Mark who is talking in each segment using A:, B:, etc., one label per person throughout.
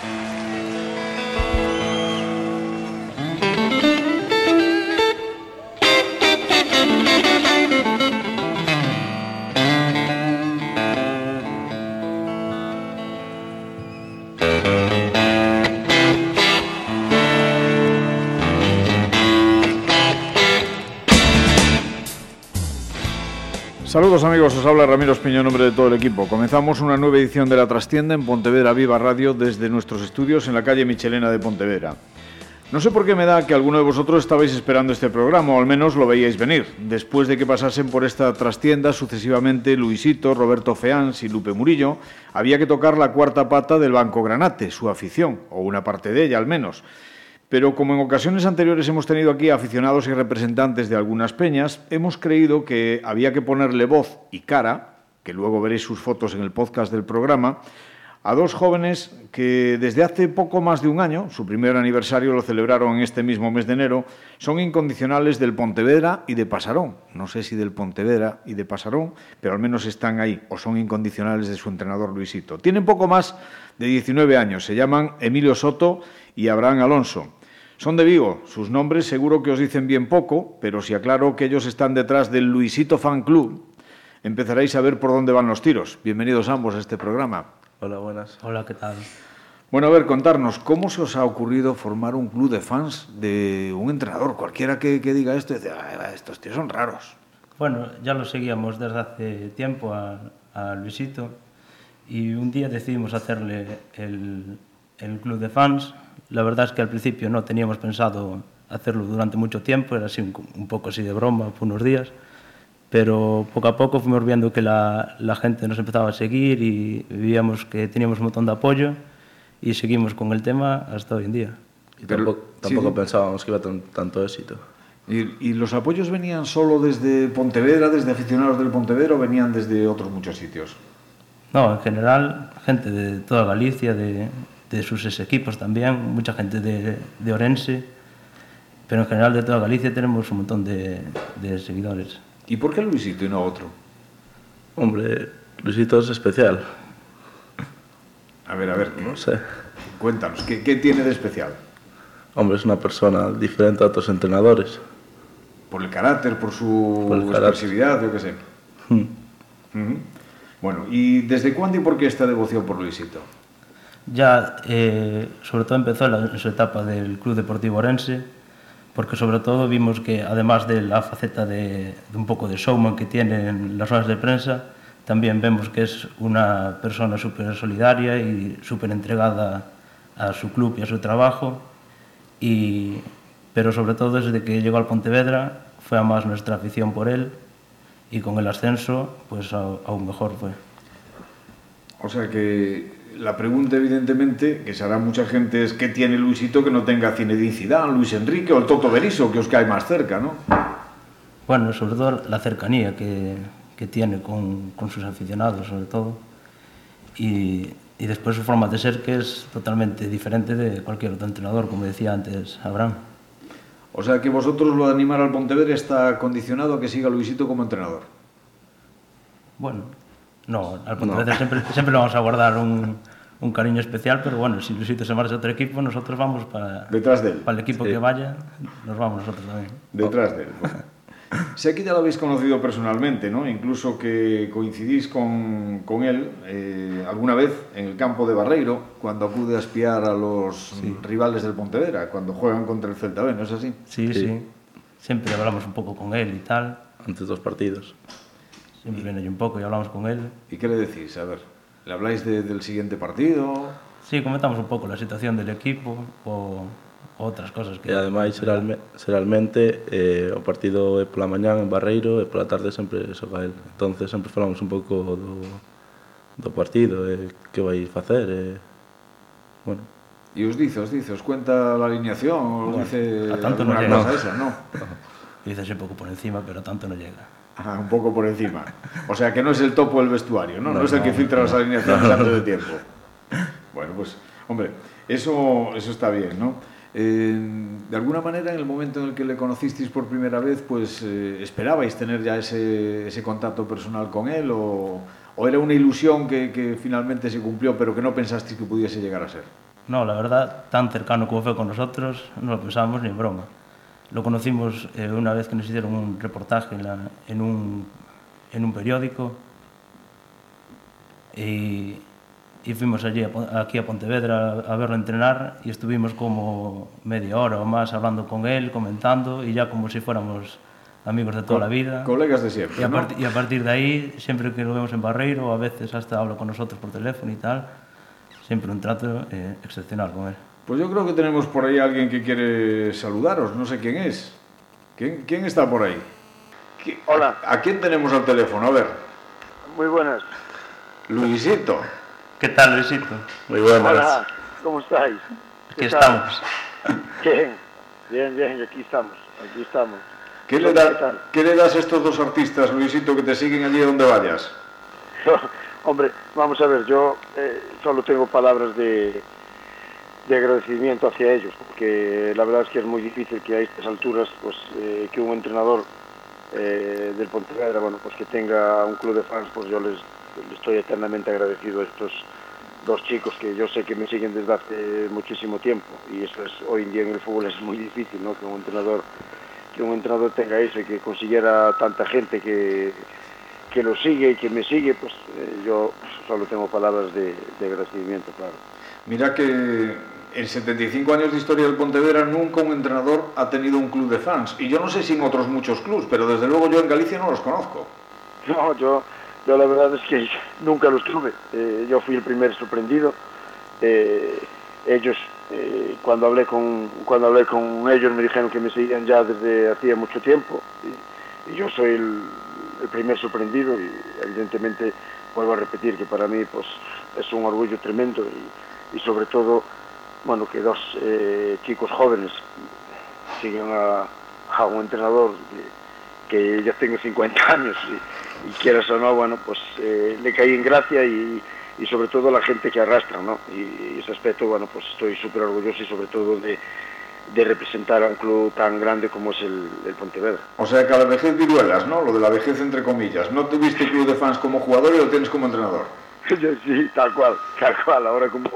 A: Thank you. Saludos amigos, os habla Ramiro Espiño en nombre de todo el equipo. Comenzamos una nueva edición de La Trastienda en Pontevedra Viva Radio desde nuestros estudios en la calle Michelena de Pontevedra. No sé por qué me da que alguno de vosotros estabais esperando este programa, o al menos lo veíais venir, después de que pasasen por esta trastienda sucesivamente Luisito, Roberto Feans y Lupe Murillo, había que tocar la cuarta pata del Banco Granate, su afición, o una parte de ella al menos. Pero como en ocasiones anteriores hemos tenido aquí aficionados y representantes de algunas peñas, hemos creído que había que ponerle voz y cara, que luego veréis sus fotos en el podcast del programa, a dos jóvenes que desde hace poco más de un año, su primer aniversario lo celebraron en este mismo mes de enero, son incondicionales del Pontevedra y de Pasarón. No sé si del Pontevedra y de Pasarón, pero al menos están ahí, o son incondicionales de su entrenador Luisito. Tienen poco más de 19 años, se llaman Emilio Soto y Abraham Alonso. Son de Vigo, sus nombres seguro que os dicen bien poco, pero si aclaro que ellos están detrás del Luisito Fan Club, empezaréis a ver por dónde van los tiros. Bienvenidos ambos a este programa.
B: Hola, buenas.
C: Hola, ¿qué tal?
A: Bueno, a ver, contarnos, ¿cómo se os ha ocurrido formar un club de fans de un entrenador? Cualquiera que, que diga esto, dice, estos tíos son raros.
C: Bueno, ya lo seguíamos desde hace tiempo a, a Luisito y un día decidimos hacerle el, el club de fans La verdad es que al principio no teníamos pensado hacerlo durante mucho tiempo, era así un, un poco así de broma por unos días, pero poco a poco fuimos viendo que la, la gente nos empezaba a seguir y veíamos que teníamos un montón de apoyo y seguimos con el tema hasta hoy en día.
B: Y pero, tampoco, tampoco sí. pensábamos que iba a tener tanto éxito.
A: ¿Y, ¿Y, los apoyos venían solo desde Pontevedra, desde aficionados del Pontevedra o venían desde otros muchos sitios?
C: No, en general, gente de toda Galicia, de, de sus equipos también, mucha gente de, de Orense, pero en general de toda Galicia tenemos un montón de, de seguidores.
A: ¿Y por qué Luisito y no otro?
B: Hombre, Luisito es especial.
A: A ver, a ver.
B: No sé.
A: Cuéntanos, ¿qué, ¿qué, tiene de especial?
B: Hombre, es una persona diferente a otros entrenadores.
A: Por el carácter, por su por expresividad, yo qué sé. Hmm. Uh -huh. Bueno, ¿y desde cuándo y por qué esta devoción por Luisito?
C: Ya eh, sobre todo empezó en, su etapa del Club Deportivo Orense, porque sobre todo vimos que además de la faceta de, de un poco de showman que tiene en las ruedas de prensa, también vemos que es una persona súper solidaria y súper entregada a su club y a su trabajo, y, pero sobre todo desde que llegó al Pontevedra fue a más nuestra afición por él y con el ascenso pues aún mejor fue.
A: O sea que la pregunta, evidentemente, que se hará mucha gente, es ¿qué tiene Luisito que no tenga Zinedine Zidane, Luis Enrique o el Toto Berisso, que os cae más cerca, no?
C: Bueno, sobre todo la cercanía que, que tiene con, con, sus aficionados, sobre todo. Y, y, después su forma de ser, que es totalmente diferente de cualquier otro entrenador, como decía antes Abraham.
A: O sea que vosotros lo de animar al Pontevedra está condicionado a que siga Luisito como entrenador.
C: Bueno, No, al Pontevedra no. sempre, sempre vamos a guardar un, un cariño especial, pero bueno, si Luisito se marcha a otro equipo, nosotros vamos para...
A: Detrás de él.
C: Para el equipo sí. que vaya, nos vamos nosotros también.
A: Detrás de él. Bueno. Sé que ya lo habéis conocido personalmente, ¿no? Incluso que coincidís con, con él eh, alguna vez en el campo de Barreiro, cuando acude a espiar a los sí. rivales del Pontevedra, cuando juegan contra el Celta B, ¿no es así?
C: Sí, sí, sí. Siempre hablamos un poco con él y tal.
B: Antes dos partidos.
C: Siempre viene un poco y hablamos con él.
A: ¿Y qué le decís? A ver, ¿le habláis de, del siguiente partido?
C: Sí, comentamos un poco la situación del equipo o outras cosas que...
B: E ademais, xeralme, xeralmente, eh, o partido é pola mañán en Barreiro e pola tarde sempre xoga el. Entón, sempre falamos un pouco do, do partido, e eh, que vai facer, e... Eh, bueno.
A: E os dice, os dice, os cuenta a alineación, os bueno, dice...
C: A tanto non llega.
A: Esa, no. no.
C: Dice un pouco por encima, pero a tanto non llega.
A: Ah, un poco por encima. O sea, que no es el topo del vestuario, ¿no? No, no es el que filtra no, las alineaciones no, antes de tiempo. Bueno, pues, hombre, eso, eso está bien, ¿no? Eh, de alguna manera, en el momento en el que le conocisteis por primera vez, pues eh, esperabais tener ya ese, ese contacto personal con él o, o era una ilusión que, que, finalmente se cumplió, pero que no pensasteis que pudiese llegar a ser.
C: No, la verdad, tan cercano como fue con nosotros, no lo pensamos ni en broma. lo conocimos eh, una vez que nos hicieron un reportaje en, la, en, un, en un periódico y, y fuimos allí a, aquí a Pontevedra a, a, verlo entrenar y estuvimos como media hora o más hablando con él, comentando y ya como si fuéramos amigos de toda Co la vida.
A: Colegas de siempre.
C: Y a,
A: ¿no?
C: y a partir de ahí, siempre que lo vemos en Barreiro, a veces hasta habla con nosotros por teléfono y tal, siempre un trato eh, excepcional con él.
A: Pues yo creo que tenemos por ahí alguien que quiere saludaros, no sé quién es. ¿Quién, quién está por ahí? ¿Qui
D: Hola.
A: ¿A, ¿A quién tenemos al teléfono? A ver.
D: Muy buenas.
A: Luisito.
C: ¿Qué tal, Luisito?
B: Muy buenas.
D: Hola, ¿cómo estáis?
C: Aquí estamos.
D: Bien, bien, bien, aquí estamos, aquí estamos.
A: ¿Qué le,
D: ¿Qué
A: da? ¿Qué le das a estos dos artistas, Luisito, que te siguen allí donde vayas?
D: Hombre, vamos a ver, yo eh, solo tengo palabras de, de agradecimiento hacia ellos, porque la verdad es que es muy difícil que a estas alturas, pues, eh, que un entrenador eh, del Pontevedra, bueno, pues que tenga un club de fans, pues yo les, estoy eternamente agradecido a estos dos chicos que yo sé que me siguen desde hace muchísimo tiempo y eso es hoy en día en el fútbol es muy difícil, ¿no? Que un entrenador que un entrenador tenga eso y que consiguiera tanta gente que, que lo sigue y que me sigue, pues eh, yo solo tengo palabras de, de agradecimiento, claro.
A: Mira que en 75 años de historia del Pontevedra nunca un entrenador ha tenido un club de fans. Y yo no sé si en otros muchos clubs, pero desde luego yo en Galicia no los conozco.
D: No, yo, yo la verdad es que nunca los tuve. Eh, yo fui el primer sorprendido. Eh, ellos, eh, cuando hablé con cuando hablé con ellos, me dijeron que me seguían ya desde hacía mucho tiempo. Y, y yo soy el, el, primer sorprendido y evidentemente vuelvo a repetir que para mí pues es un orgullo tremendo y, y sobre todo bueno que dos eh, chicos jóvenes sigan a, a un entrenador que, que ya tengo 50 años y, y quieras o no, bueno, pues eh, le caí en gracia y, y, sobre todo la gente que arrastra, ¿no? Y, y ese aspecto, bueno, pues estoy súper orgulloso y sobre todo de, de, representar a un club tan grande como es el, el, Pontevedra.
A: O sea que a la vejez viruelas, ¿no? Lo de la vejez entre comillas. ¿No tuviste club de fans como jugador y lo tienes como entrenador?
D: sí, tal cual, tal cual. Ahora como,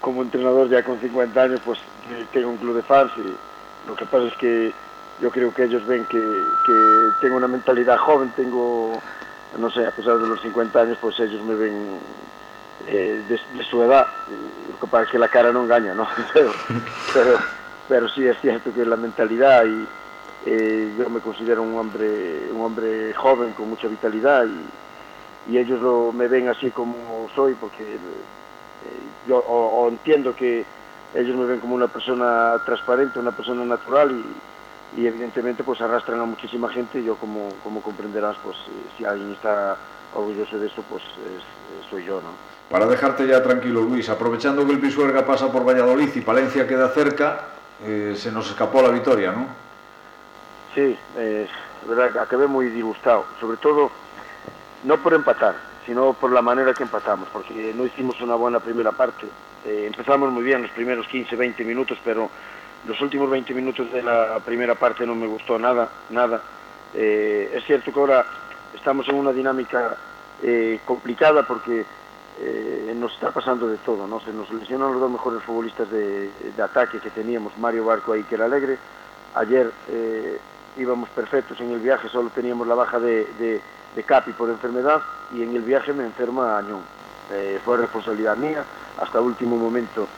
D: como entrenador ya con 50 años, pues tengo un club de fans y lo que pasa es que yo creo que ellos ven que, que tengo una mentalidad joven, tengo, no sé, a pesar de los 50 años, pues ellos me ven eh, de, su edad, lo que pasa es que la cara no engaña, ¿no? Pero, pero, sí es cierto que la mentalidad y eh, yo me considero un hombre, un hombre joven con mucha vitalidad y, y ellos lo, me ven así como soy porque yo o, o entiendo que ellos me ven como una persona transparente, una persona natural y, y evidentemente pues arrastran a muchísima gente y yo como, como comprenderás pues si alguien está orgulloso de eso pues es, soy yo, ¿no?
A: Para dejarte ya tranquilo Luis, aprovechando que el Pisuerga pasa por Valladolid y Palencia queda cerca, eh, se nos escapó la victoria, ¿no?
D: Sí, eh, verdad, acabé muy disgustado, sobre todo no por empatar, sino por la manera que empatamos, porque no hicimos una buena primera parte. Eh, empezamos muy bien los primeros 15, 20 minutos, pero los últimos 20 minutos de la primera parte no me gustó nada, nada. Eh, es cierto que ahora estamos en una dinámica eh, complicada porque nos está pasando de todo, ¿no? Se nos lesionan los dos mejores futbolistas de, de ataque que teníamos, Mario Barco y Iker Alegre. Ayer íbamos perfectos en el viaje, solo teníamos la baja de, de Capi por enfermedad y en el viaje me enferma Añón. Eh, fue responsabilidad mía, hasta último momento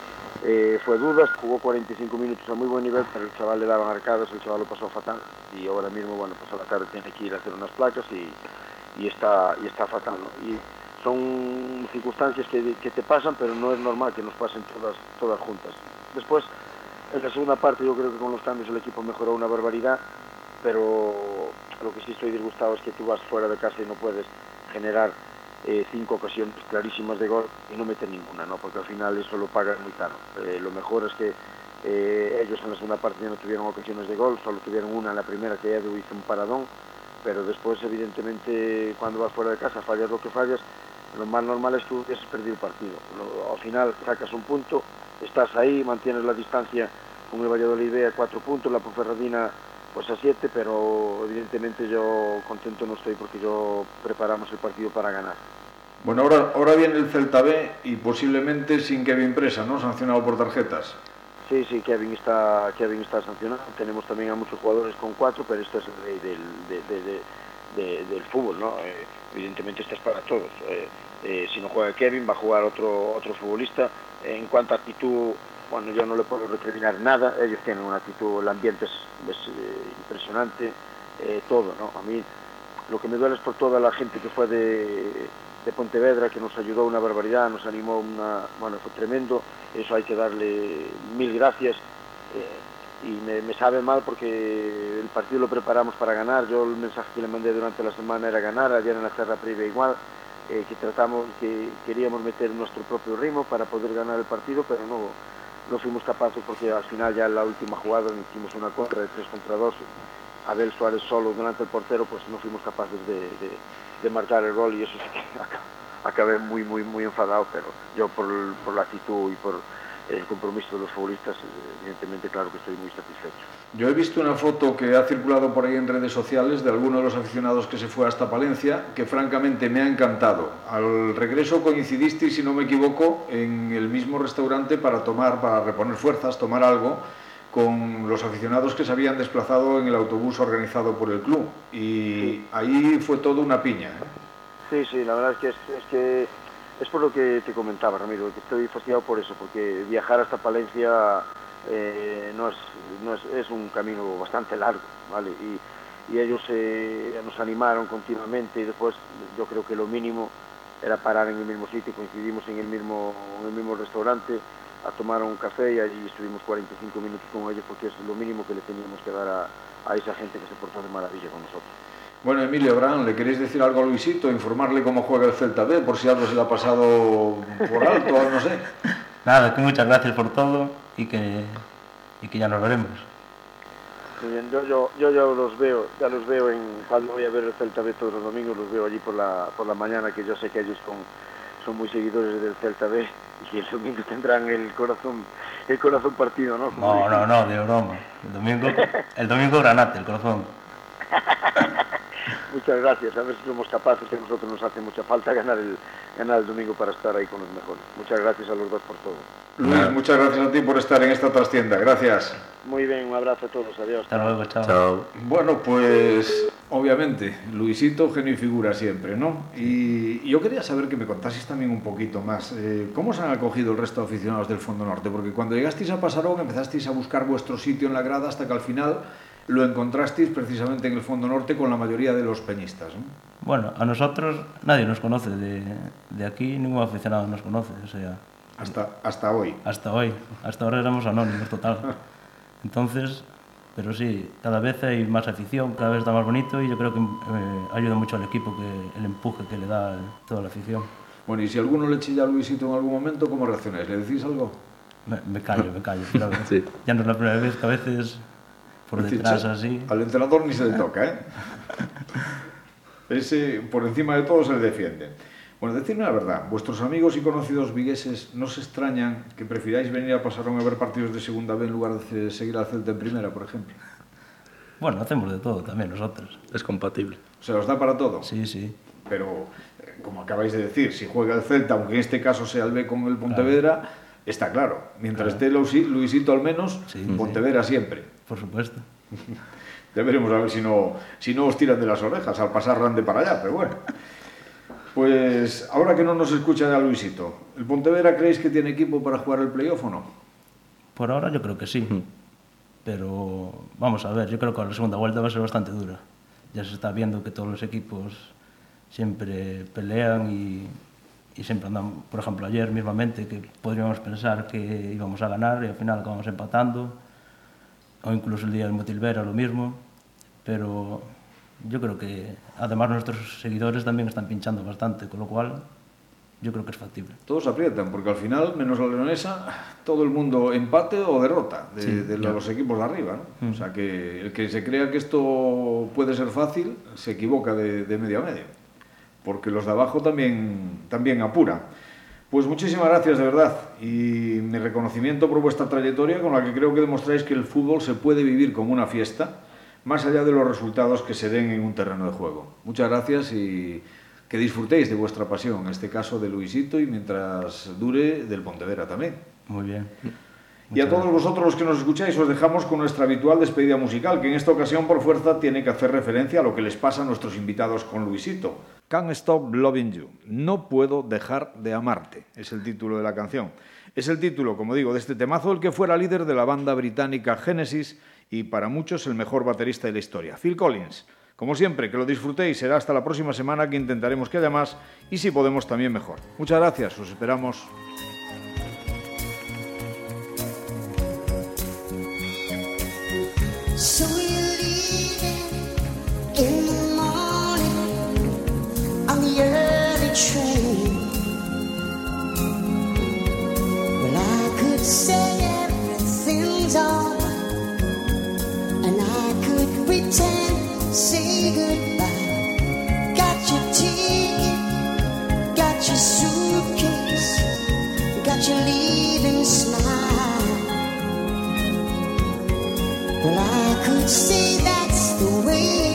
D: eh, fue dudas, jugó 45 minutos a muy buen nivel, pero el chaval le daban arcadas, el chaval lo pasó fatal y ahora mismo, bueno, pues a la tarde tiene que ir a hacer unas placas y, y, está, y está fatal. Y son circunstancias que, que, te pasan, pero no es normal que nos pasen todas, todas juntas. Después, en la segunda parte yo creo que con los cambios el equipo mejoró una barbaridad, pero lo que sí estoy disgustado es que tú vas fuera de casa y no puedes generar eh, cinco ocasiones clarísimas de gol y no meter ninguna, ¿no? porque al final eso lo pagan muy caro. Eh, lo mejor es que eh, ellos en la segunda parte ya no tuvieron ocasiones de gol, solo tuvieron una en la primera que Edu hizo un paradón, pero después evidentemente cuando vas fuera de casa fallas lo que fallas, lo más normal es que hubieses perdido el partido. Al final sacas un punto, estás ahí, mantienes la distancia con el Valladolid a cuatro puntos, la Ponferradina pues a siete, pero evidentemente yo contento no estoy porque yo preparamos el partido para ganar.
A: Bueno, ahora, ahora viene el Celta B y posiblemente sin Kevin Presa, ¿no? Sancionado por tarjetas.
D: Sí, sí, Kevin está, Kevin está sancionado. Tenemos también a muchos jugadores con cuatro, pero esto es el rey del, de, de, de, del fútbol, ¿no? Eh, evidentemente esto es para todos. Eh, eh, si no juega Kevin, va a jugar otro, otro futbolista. en cuanto a actitud, bueno, yo no le puedo recriminar nada. Ellos tienen una actitud, el ambiente es, es impresionante, todo, ¿no? A mí lo que me duele es por toda la gente que fue de, Pontevedra, que nos ayudó una barbaridad, nos animó una, bueno, fue tremendo, eso hay que darle mil gracias. Eh, y me, me, sabe mal porque el partido lo preparamos para ganar, yo el mensaje que le mandé durante la semana era ganar, ayer en la Terra previa igual, eh, que tratamos, que queríamos meter nuestro propio ritmo para poder ganar el partido, pero no, no fuimos capaces porque al final ya en la última jugada hicimos una contra de 3 contra 2 Abel Suárez solo delante del portero, pues no fuimos capaces de, de, marcar el gol y eso sí que acabé muy, muy, muy enfadado, pero yo por, por la actitud y por el compromiso de los futbolistas, evidentemente, claro que estoy muy satisfecho.
A: Yo he visto una foto que ha circulado por ahí en redes sociales de alguno de los aficionados que se fue hasta Palencia, que francamente me ha encantado. Al regreso coincidisteis, si no me equivoco, en el mismo restaurante para tomar, para reponer fuerzas, tomar algo con los aficionados que se habían desplazado en el autobús organizado por el club. Y ahí fue todo una piña. ¿eh?
D: Sí, sí, la verdad es que es, es, que es por lo que te comentaba, Ramiro, que estoy fastidiado por eso, porque viajar hasta Palencia eh, no, es, no es, es, un camino bastante largo, ¿vale? Y, ellos eh, nos animaron continuamente y después yo creo que lo mínimo era parar en el mismo sitio, coincidimos en el mismo, el mismo restaurante, a tomar un café y allí estuvimos 45 minutos con ellos porque es lo mínimo que le teníamos que dar a, a esa gente que se portó de maravilla con nosotros.
A: Bueno, Emilio Abraham, ¿le queréis decir algo a Luisito? Informarle cómo juega el Celta B, por si algo se le ha pasado por alto, no sé.
C: Nada, que muchas gracias por todo y que, y que ya nos veremos.
D: Muy bien, yo, yo, yo ya los veo, ya los veo en, cuando voy a ver el Celta B todos los domingos, los veo allí por la, por la mañana, que yo sé que ellos son, son muy seguidores del Celta B y el domingo tendrán el corazón el corazón partido, ¿no?
C: no, no, no, de broma. El domingo, el domingo granate, el corazón.
D: Muchas gracias, a ver si somos capaces, que a nosotros nos hace mucha falta ganar el, ganar el domingo para estar ahí con los mejores. Muchas gracias a los dos por todo.
A: Luis, muchas gracias a ti por estar en esta trastienda, gracias.
D: Muy bien, un abrazo a todos, adiós.
C: Hasta luego, chao.
B: Chao.
A: Bueno, pues obviamente, Luisito, genio y figura siempre, ¿no? Y yo quería saber que me contaseis también un poquito más. Eh, ¿Cómo se han acogido el resto de aficionados del Fondo Norte? Porque cuando llegasteis a Pasarón empezasteis a buscar vuestro sitio en la grada hasta que al final lo encontrasteis precisamente en el Fondo Norte con la mayoría de los peñistas. ¿no?
C: Bueno, a nosotros nadie nos conoce, de, de aquí ningún aficionado nos conoce, o sea...
A: Hasta, hasta hoy.
C: Hasta hoy, hasta ahora éramos anónimos total. Entonces, pero sí, cada vez hay más afición, cada vez está más bonito y yo creo que eh, ayuda mucho al equipo que el empuje que le da toda la afición.
A: Bueno, y si alguno le chilla a Luisito en algún momento, ¿cómo reaccionáis? ¿Le decís algo?
C: Me, me callo, me callo. Sí. Ya no es la primera vez que a veces por detrás así.
A: Al entrenador ni se le toca, ¿eh? Ese, por encima de todo, se le defiende. Bueno, decidme la verdad, vuestros amigos y conocidos vigueses no se extrañan que prefiráis venir a Pasarón a ver partidos de segunda B en lugar de seguir al Celta en primera, por ejemplo.
C: Bueno, hacemos de todo también nosotros.
B: Es compatible.
A: ¿Se os da para todo?
C: Sí, sí.
A: Pero, eh, como acabáis de decir, si juega el Celta, aunque en este caso sea el B con el Pontevedra, claro. está claro. Mientras claro. esté Luisito al menos, sí, Pontevedra sí. siempre.
C: Por supuesto.
A: Ya veremos a ver si no, si no os tiran de las orejas al pasar Rande para allá, pero bueno. Pues ahora que no nos escucha ya Luisito, ¿el Pontevedra creéis que tiene equipo para jugar el playoff o no?
C: Por ahora yo creo que sí. Pero vamos a ver, yo creo que la segunda vuelta va a ser bastante dura. Ya se está viendo que todos los equipos siempre pelean y, y siempre andan, por ejemplo, ayer mismamente que podríamos pensar que íbamos a ganar y al final acabamos empatando o incluso el día del Motilvera lo mismo, pero yo creo que además nuestros seguidores también están pinchando bastante, con lo cual yo creo que es factible.
A: Todos aprietan, porque al final, menos la leonesa, todo el mundo empate o derrota de, sí, de los equipos de arriba. ¿no? Mm. O sea, que el que se crea que esto puede ser fácil, se equivoca de, de medio a medio, porque los de abajo también, también apuran. Pues muchísimas gracias de verdad y mi reconocimiento por vuestra trayectoria con la que creo que demostráis que el fútbol se puede vivir como una fiesta más allá de los resultados que se den en un terreno de juego. Muchas gracias y que disfrutéis de vuestra pasión, en este caso de Luisito y mientras dure del Pontevedra también.
C: Muy bien.
A: Y a todos vosotros los que nos escucháis os dejamos con nuestra habitual despedida musical, que en esta ocasión por fuerza tiene que hacer referencia a lo que les pasa a nuestros invitados con Luisito. Can't Stop Loving You. No puedo dejar de amarte. Es el título de la canción. Es el título, como digo, de este temazo el que fuera líder de la banda británica Genesis y para muchos el mejor baterista de la historia, Phil Collins. Como siempre, que lo disfrutéis. Será hasta la próxima semana que intentaremos que haya más y si podemos también mejor. Muchas gracias. Os esperamos.
E: So could say that's the way